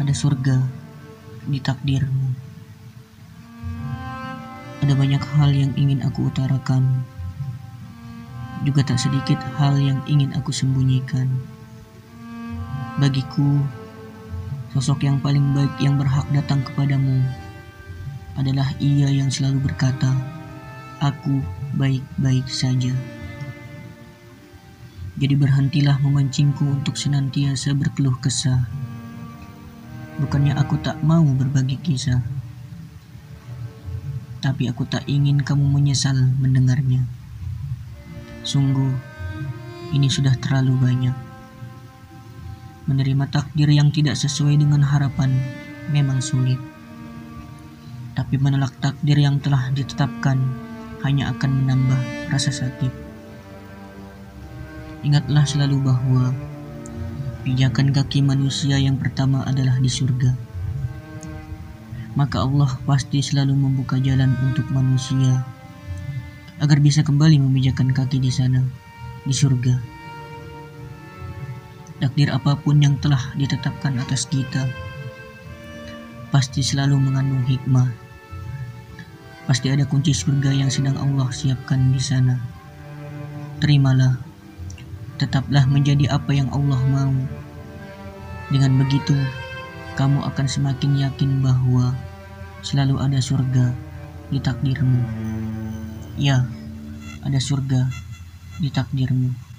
ada surga di takdirmu. Ada banyak hal yang ingin aku utarakan, juga tak sedikit hal yang ingin aku sembunyikan. Bagiku, sosok yang paling baik yang berhak datang kepadamu adalah ia yang selalu berkata, "Aku baik-baik saja." Jadi berhentilah memancingku untuk senantiasa berkeluh kesah. Bukannya aku tak mau berbagi kisah, tapi aku tak ingin kamu menyesal mendengarnya. Sungguh, ini sudah terlalu banyak. Menerima takdir yang tidak sesuai dengan harapan memang sulit. Tapi menolak takdir yang telah ditetapkan hanya akan menambah rasa sakit. Ingatlah selalu bahwa pijakan kaki manusia yang pertama adalah di surga. Maka Allah pasti selalu membuka jalan untuk manusia agar bisa kembali memijakan kaki di sana, di surga. Takdir apa pun yang telah ditetapkan atas kita pasti selalu mengandung hikmah. Pasti ada kunci surga yang sedang Allah siapkan di sana. Terimalah tetaplah menjadi apa yang Allah mau. Dengan begitu, kamu akan semakin yakin bahwa selalu ada surga di takdirmu. Ya, ada surga di takdirmu.